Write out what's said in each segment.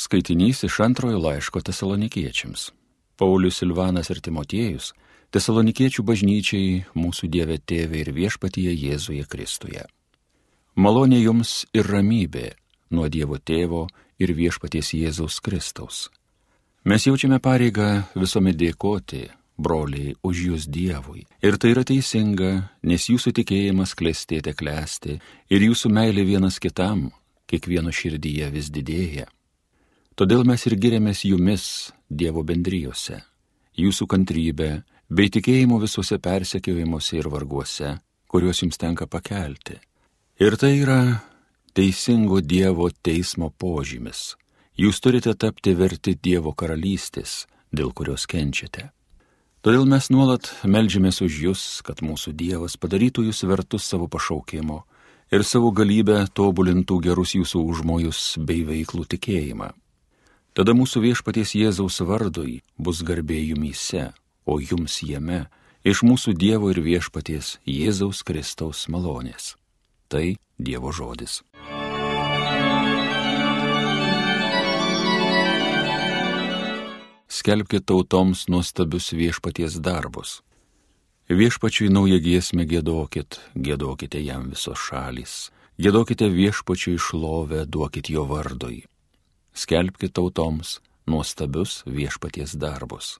Skaitinys iš antrojo laiško tesalonikiečiams. Paulius Silvanas ir Timotiejus tesalonikiečių bažnyčiai mūsų Dieve Tėvė ir viešpatyje Jėzuje Kristuje. Malonė jums ir ramybė nuo Dievo Tėvo ir viešpaties Jėzaus Kristaus. Mes jaučiame pareigą visuomet dėkoti, broliai, už jūs Dievui. Ir tai yra teisinga, nes jūsų tikėjimas klestėte klesti ir jūsų meilė vienas kitam kiekvieno širdyje vis didėja. Todėl mes ir giriamės jumis Dievo bendrijose, jūsų kantrybė bei tikėjimu visuose persekiojimuose ir varguose, kuriuos jums tenka pakelti. Ir tai yra teisingo Dievo teismo požymis. Jūs turite tapti verti Dievo karalystės, dėl kurios kenčiate. Todėl mes nuolat melžiamės už Jūs, kad mūsų Dievas padarytų Jūs vertus savo pašaukimo ir savo galybę tobulintų gerus Jūsų užmojus bei veiklų tikėjimą. Tada mūsų viešpaties Jėzaus vardui bus garbė jumyse, o jums jame, iš mūsų Dievo ir viešpaties Jėzaus Kristaus malonės. Tai Dievo žodis. Skelbkite tautoms nuostabius viešpaties darbus. Viešpačiui naują giesmę gėdokit, gėdokite jam visos šalys. Gėdokite viešpačiui šlovę, duokit jo vardui skelbkite tautoms nuostabius viešpaties darbus.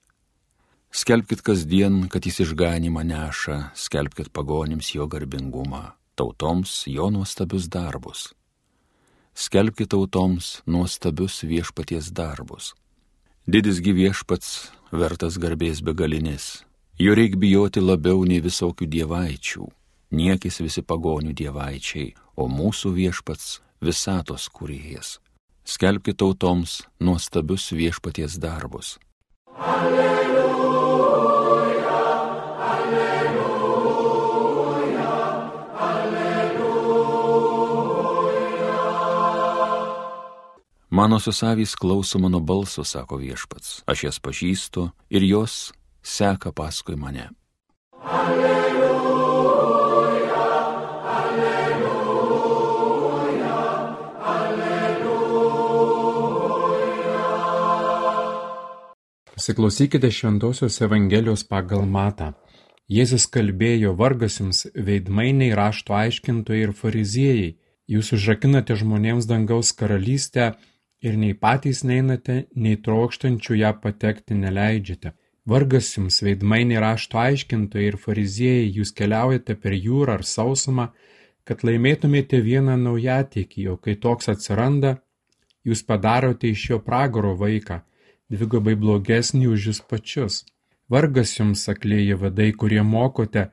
Skelbkite kasdien, kad jis išganimą neša, skelbkite pagonims jo garbingumą, tautoms jo nuostabius darbus. Skelbkite tautoms nuostabius viešpaties darbus. Didisgi viešpats vertas garbės begalinės, jo reik bijoti labiau nei visokių dievaičių, niekis visi pagonių dievaičiai, o mūsų viešpats visatos kuriejas skelbkite tautoms nuostabius viešpaties darbus. Alleluja, alleluja, alleluja. Mano susavys klauso mano balso, sako viešpats, aš jas pažįstu ir jos seka paskui mane. Alleluja. Pasiklausykite Šventojios Evangelijos pagal Matą. Jėzus kalbėjo vargas jums veidmainiai rašto aiškintojai ir fariziejai. Jūs užrakinate žmonėms dangaus karalystę ir nei patys neinate, nei trokštančių ją patekti neleidžiate. Vargas jums veidmainiai rašto aiškintojai ir fariziejai, jūs keliaujate per jūrą ar sausumą, kad laimėtumėte vieną naujatikį, o kai toks atsiranda, jūs padarote iš jo pragaro vaiką dvigubai blogesnį už jus pačius. Vargas jums, aklieji vadai, kurie mokote,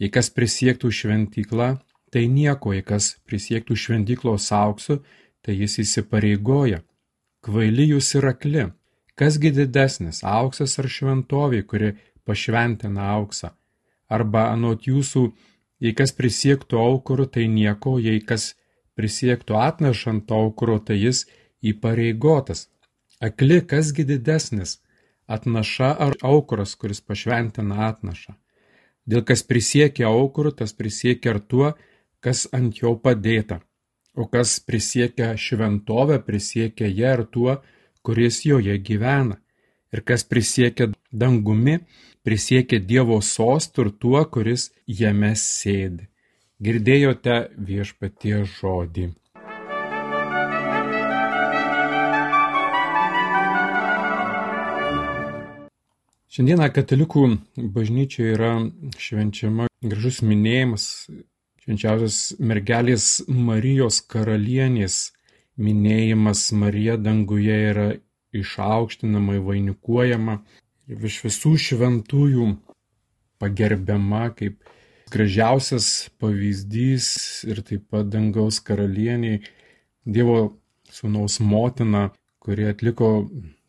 jei kas prisiektų šventyklą, tai nieko, jei kas prisiektų šventyklos auksu, tai jis įsipareigoja. Kvaili jūs ir akli. Kasgi didesnis, auksas ar šventovė, kuri pašventina auksą? Arba anot jūsų, jei kas prisiektų aukuru, tai nieko, jei kas prisiektų atnešant aukuru, tai jis įpareigotas. Akli kas gi didesnis - atnaša ar aukuras, kuris pašventina atnašą. Dėl kas prisiekia aukuru, tas prisiekia ir tuo, kas ant jo padėta. O kas prisiekia šventovę, prisiekia ją ir tuo, kuris joje gyvena. Ir kas prisiekia dangumi, prisiekia Dievo sostų ir tuo, kuris jame sėdi. Girdėjote viešpatie žodį. Šiandieną katalikų bažnyčioje yra švenčiama gražus minėjimas švenčiausios mergelės Marijos karalienės. Minėjimas Marija danguje yra išaukštinama, vainikuojama ir iš visų šventųjų pagerbiama kaip gražiausias pavyzdys ir taip pat dangaus karalieniai Dievo sūnaus motina, kuri atliko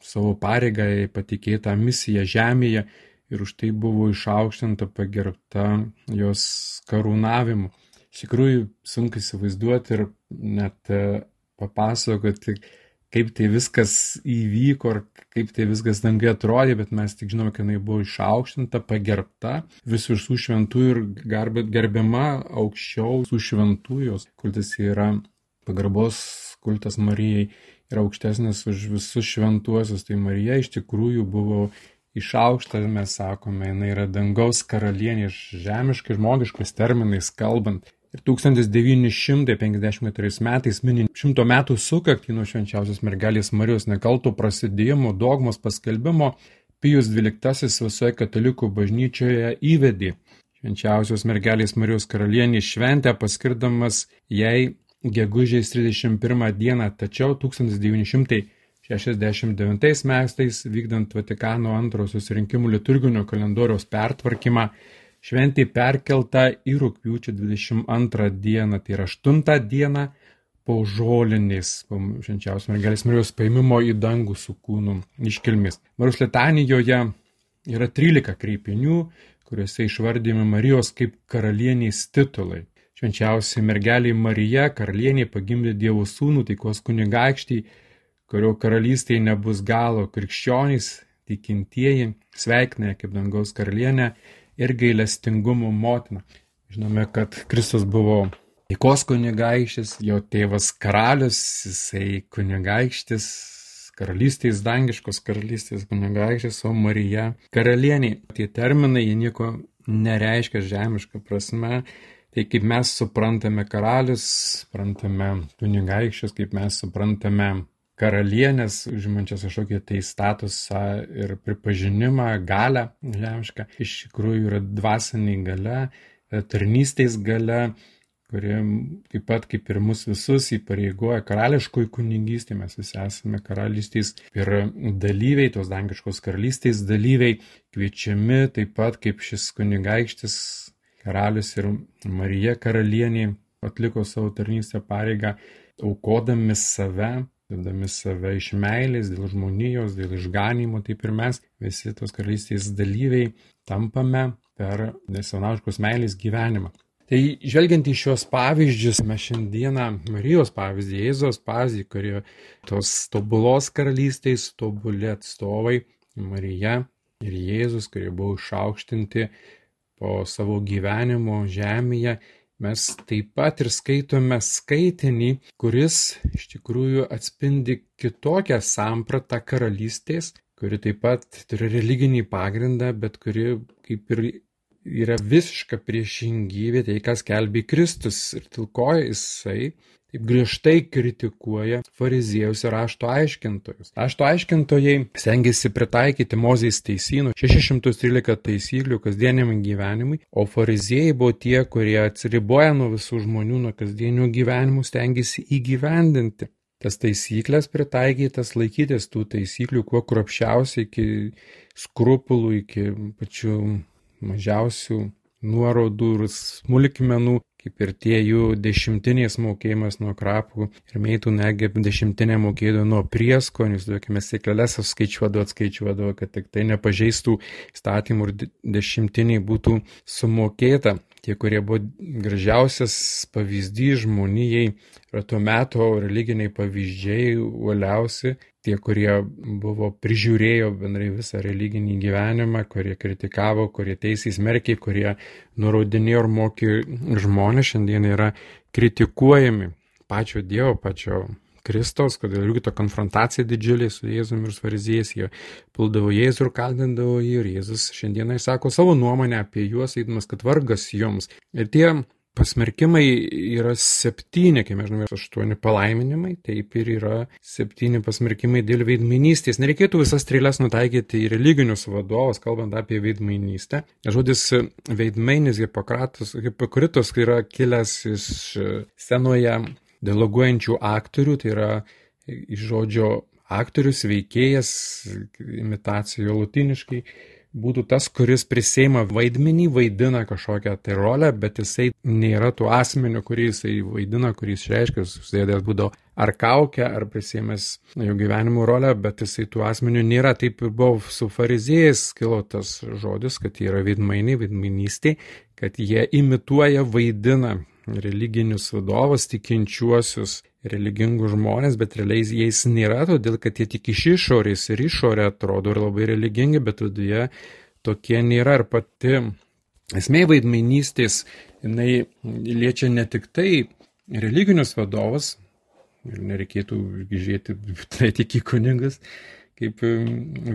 savo pareigą patikėtą misiją žemėje ir už tai buvo išaukštinta pagerbta jos karūnavimu. Iš tikrųjų sunku įsivaizduoti ir net e, papasakoti, kaip tai viskas įvyko ir kaip tai viskas dangai atrodė, bet mes tik žinome, kad jinai buvo išaukštinta, pagerbta visų šių šventųjų ir gerbiama aukščiau visų šventųjų, kultas yra pagarbos kultas Marijai yra aukštesnis už visus šventuosius. Tai Marija iš tikrųjų buvo išaukšta, mes sakome, jinai yra dangaus karalienė iš žemiškai žmogiškais terminais kalbant. Ir 1954 metais minint šimto metų sukaktį nuo švenčiausios mergelės Marijos nekaltų prasidėjimo dogmos paskelbimo, Pijus XII visoje katalikų bažnyčioje įvedė švenčiausios mergelės Marijos karalienės šventę, paskirdamas jai gegužės 31 dieną, tačiau 1969 metais, vykdant Vatikano antrojo susirinkimų liturginio kalendoriaus pertvarkymą, šventė perkelta į rūpiučio 22 dieną, tai yra 8 dieną po žolinės, po švenčiausios mergelės Marijos paimimo į dangų su kūnu iškilmis. Marijos litanijoje yra 13 kreipinių, kuriuose išvardymi Marijos kaip karalienės titulai. Švenčiausiai mergeliai Marija, karalienė pagimdė Dievo sūnų, taikos kunigaikštį, kurio karalystėje nebus galo krikščionys, tikintieji, sveikina kaip dangaus karalienė ir gailestingumo motina. Žinome, kad Kristus buvo taikos kunigaikštis, jo tėvas karalius, jisai kunigaikštis, karalystės dangiškos karalystės kunigaikštis, o Marija karalienė. Tie terminai, jie nieko nereiškia žemišką prasme. Tai kaip mes suprantame karalius, suprantame kunigaikščius, kaip mes suprantame karalienės, užimančios kažkokį tai statusą ir pripažinimą, galę žemišką, iš tikrųjų yra dvasiniai gale, tarnystės gale, kuri taip pat kaip ir mus visus įpareigoja karališkoj kunigystė, mes visi esame karalystės ir dalyviai, tos dangiškos karalystės dalyviai, kviečiami taip pat kaip šis kunigaikštis karalius ir Marija karalienė atliko savo tarnystę pareigą, aukodami save Dėdami save iš meilės, dėl žmonijos, dėl išganimo, taip ir mes, visi tos karalystės dalyviai, tampame per nesenauškos meilės gyvenimą. Tai žvelgiant į šios pavyzdžius, mes šiandieną Marijos pavyzdį, Jėzos pavyzdį, kurie tos tobulos karalystės, tobuli atstovai, Marija ir Jėzus, kurie buvo išaukštinti po savo gyvenimo žemėje, mes taip pat ir skaitome skaitinį, kuris iš tikrųjų atspindi kitokią sampratą karalystės, kuri taip pat turi religinį pagrindą, bet kuri kaip ir yra visiška priešingybė tai, kas kelbė Kristus ir tilkoja jisai taip griežtai kritikuoja fariziejus ir rašto aiškintojus. Rašto aiškintojai stengiasi pritaikyti Mozės teisynų 613 taisyklių kasdieniam gyvenimui, o fariziejai buvo tie, kurie atsiriboja nuo visų žmonių, nuo kasdienių gyvenimų, stengiasi įgyvendinti tas taisyklės pritaikytas laikytis tų taisyklių kuo kruopščiausiai iki skrupulų, iki pačių mažiausių nuorodų ir smulkmenų, kaip ir tie jų dešimtinės mokėjimas nuo krapų ir meitų negi dešimtinė mokėdavo nuo prieskonių, duokime sėklelės apskaičiuodavo, atskaičiuodavo, kad tik tai nepažeistų statymų ir dešimtiniai būtų sumokėta. Tie, kurie buvo gražiausias pavyzdys žmonijai, yra tuo metu religiniai pavyzdžiai uoliausi, tie, kurie buvo prižiūrėjo bendrai visą religinį gyvenimą, kurie kritikavo, kurie teisės merkiai, kurie nurodinėjo ir mokė žmonės, šiandien yra kritikuojami. Pačio Dievo, pačio Kristaus, kodėl irgi ta konfrontacija didžiulė su Jėzumi ir fariziejais, jie puldavo Jėzų ir kaldindavo jį ir Jėzus šiandieną išsako savo nuomonę apie juos, eidamas, kad vargas joms. Ir tie Pasmerkimai yra septyni, kaip mes žinome, aštuoni palaiminimai, taip ir yra septyni pasmerkimai dėl veidmainystės. Nereikėtų visas strėlės nutaikyti į religinius vadovus, kalbant apie veidmainystę. Žodis veidmainis Hipokratas, Hipokritos yra kilęs iš senoje dialoguojančių aktorių, tai yra iš žodžio aktorius, veikėjas, imitacijo latiniškai būtų tas, kuris prisėima vaidmenį, vaidina kažkokią tai rolę, bet jisai nėra tuo asmeniu, kurį jisai vaidina, kurį jis reiškia, susėdęs būdavo ar kaukę, ar prisėmęs jo gyvenimo rolę, bet jisai tuo asmeniu nėra. Taip ir buvo su fariziejais kilo tas žodis, kad jie yra vaidmainiai, vaidmainystė, kad jie imituoja, vaidina religinius vadovus, tikinčiuosius religingus žmonės, bet realiai jais nėra, todėl kad jie tik iš išorės ir išorė atrodo ir labai religingi, bet viduje tokie nėra. Ir pati esmė vaidmainystės, jinai liečia ne tik tai religinius vadovus, ir nereikėtų žiūrėti tik į kunigus kaip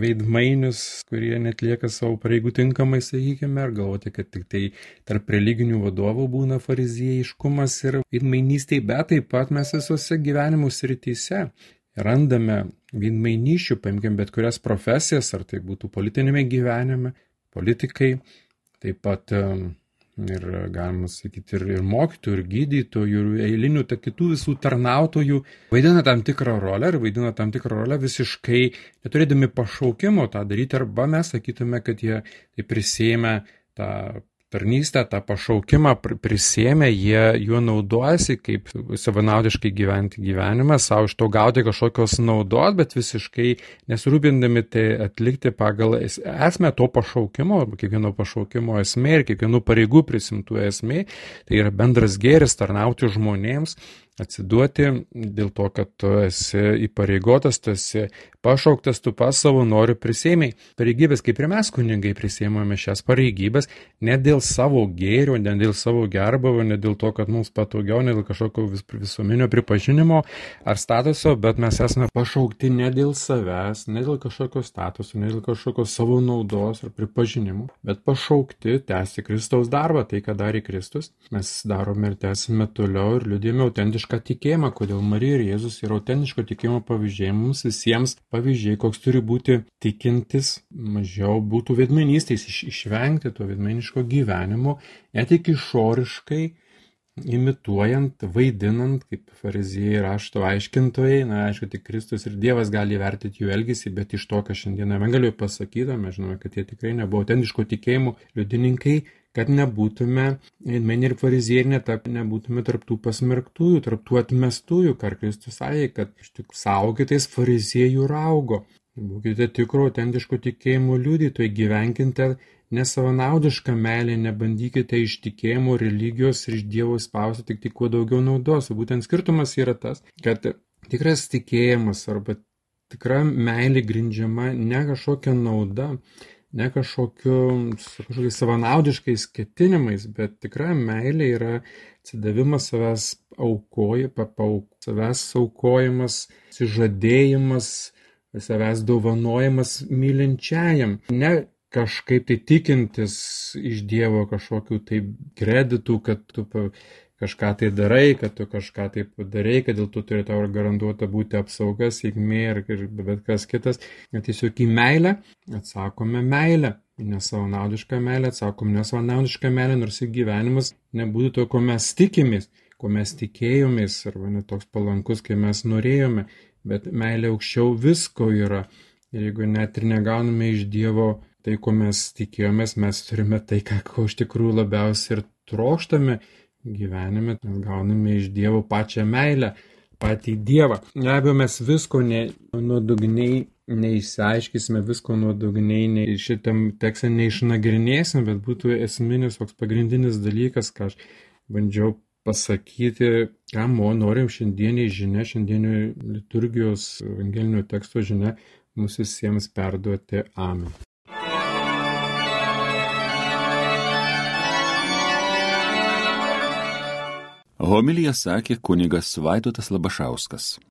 veidmainius, kurie netlieka savo pareigų tinkamai, sakykime, ar galvoti, kad tik tai tarp religinių vadovų būna fariziejiškumas ir veidmainystė, bet taip pat mes visose gyvenimo srityse randame veidmainyšių, paimkim bet kurias profesijas, ar tai būtų politinėme gyvenime, politikai, taip pat ir galima sakyti ir, ir mokytojų, ir gydytojų, ir eilinių, ta kitų visų tarnautojų vaidina tam tikrą rolę ir vaidina tam tikrą rolę visiškai neturėdami pašaukimo tą daryti, arba mes sakytume, kad jie tai prisėmė tą tarnystę, tą pašaukimą prisėmė, jie juo naudojasi kaip savanaudiškai gyventi gyvenimą, savo iš to gauti kažkokios naudos, bet visiškai nesirūpindami tai atlikti pagal esmę to pašaukimo, kiekvieno pašaukimo esmė ir kiekvienų pareigų prisimtų esmė, tai yra bendras gėris tarnauti žmonėms atsiduoti dėl to, kad tu esi įpareigotas, tu esi pašauktas, tu pas savo noriu prisėmiai pareigybės, kaip ir mes kunigai prisėmame šias pareigybės, ne dėl savo gėrio, ne dėl savo gerbavo, ne dėl to, kad mums patogiau, ne dėl kažkokio vis, visuomenio pripažinimo ar statuso, bet mes esame pašaukti ne dėl savęs, ne dėl kažkokio statuso, ne dėl kažkokio savo naudos ar pripažinimo, bet pašaukti tęsti Kristaus darbą, tai ką darė Kristus, mes darome ir tęsime toliau ir liūdėjome autentiškai autentišką tikėjimą, kodėl Marija ir Jėzus yra autentiško tikėjimo pavyzdžiai. Mums visiems pavyzdžiai, koks turi būti tikintis, mažiau būtų vedmenystės, iš, išvengti to vedmeniško gyvenimo, ne tik išoriškai, imituojant, vaidinant, kaip fariziejai rašto aiškintojai, na, aišku, tik Kristus ir Dievas gali įvertinti jų elgesį, bet iš to, ką šiandieną Evangelijoje pasakyta, mes žinome, kad jie tikrai nebuvo autentiško tikėjimo liudininkai, kad nebūtume, meni ir fariziejai netap, nebūtume tarptų pasmerktųjų, tarptų atmestųjų, ką Kristus sakė, kad iš tik saugitės fariziejų raugo. Būkite tikro, autentiško tikėjimo liudytojai, gyvenkite nesavanaudišką meilę, nebandykite iš tikėjimo, religijos ir iš Dievo spausti tik tik kuo daugiau naudos. O būtent skirtumas yra tas, kad tikras tikėjimas arba tikra meilė grindžiama ne kažkokia nauda, ne kažkokiu, kažkokiais savanaudiškais ketinimais, bet tikra meilė yra atsidavimas savęs aukoji, papauk, savęs aukojimas, sižadėjimas, savęs dovanojimas mylinčiajam. Ne kažkaip tai tikintis iš Dievo kažkokių tai kreditų, kad tu kažką tai darai, kad tu kažką tai padarai, kad dėl to turi tau garantuota būti apsauga, sėkmė ir, ir bet kas kitas. Bet tiesiog į meilę atsakome meilę. Nesavanaudišką meilę atsakom nesavanaudišką meilę, nors ir gyvenimas nebūtų to, ko mes tikimės, ko mes tikėjomės, arba netoks palankus, kai mes norėjome, bet meilė aukščiau visko yra. Ir jeigu net ir negauname iš Dievo tai, ko mes tikėjomės, mes turime tai, ką ko iš tikrųjų labiausiai ir trokštame gyvenime mes gauname iš Dievo pačią meilę, patį Dievą. Be abejo, mes visko ne, nuodugniai neišsiaiškysime, visko nuodugniai ne, šitam tekste neišnagrinėsime, bet būtų esminis toks pagrindinis dalykas, ką aš bandžiau pasakyti, ką mo norim šiandieniai žinia, šiandienio liturgijos evangelinio teksto žinia mūsų visiems perduoti. Amen. Homilija sakė kunigas Vaidotas Labašauskas.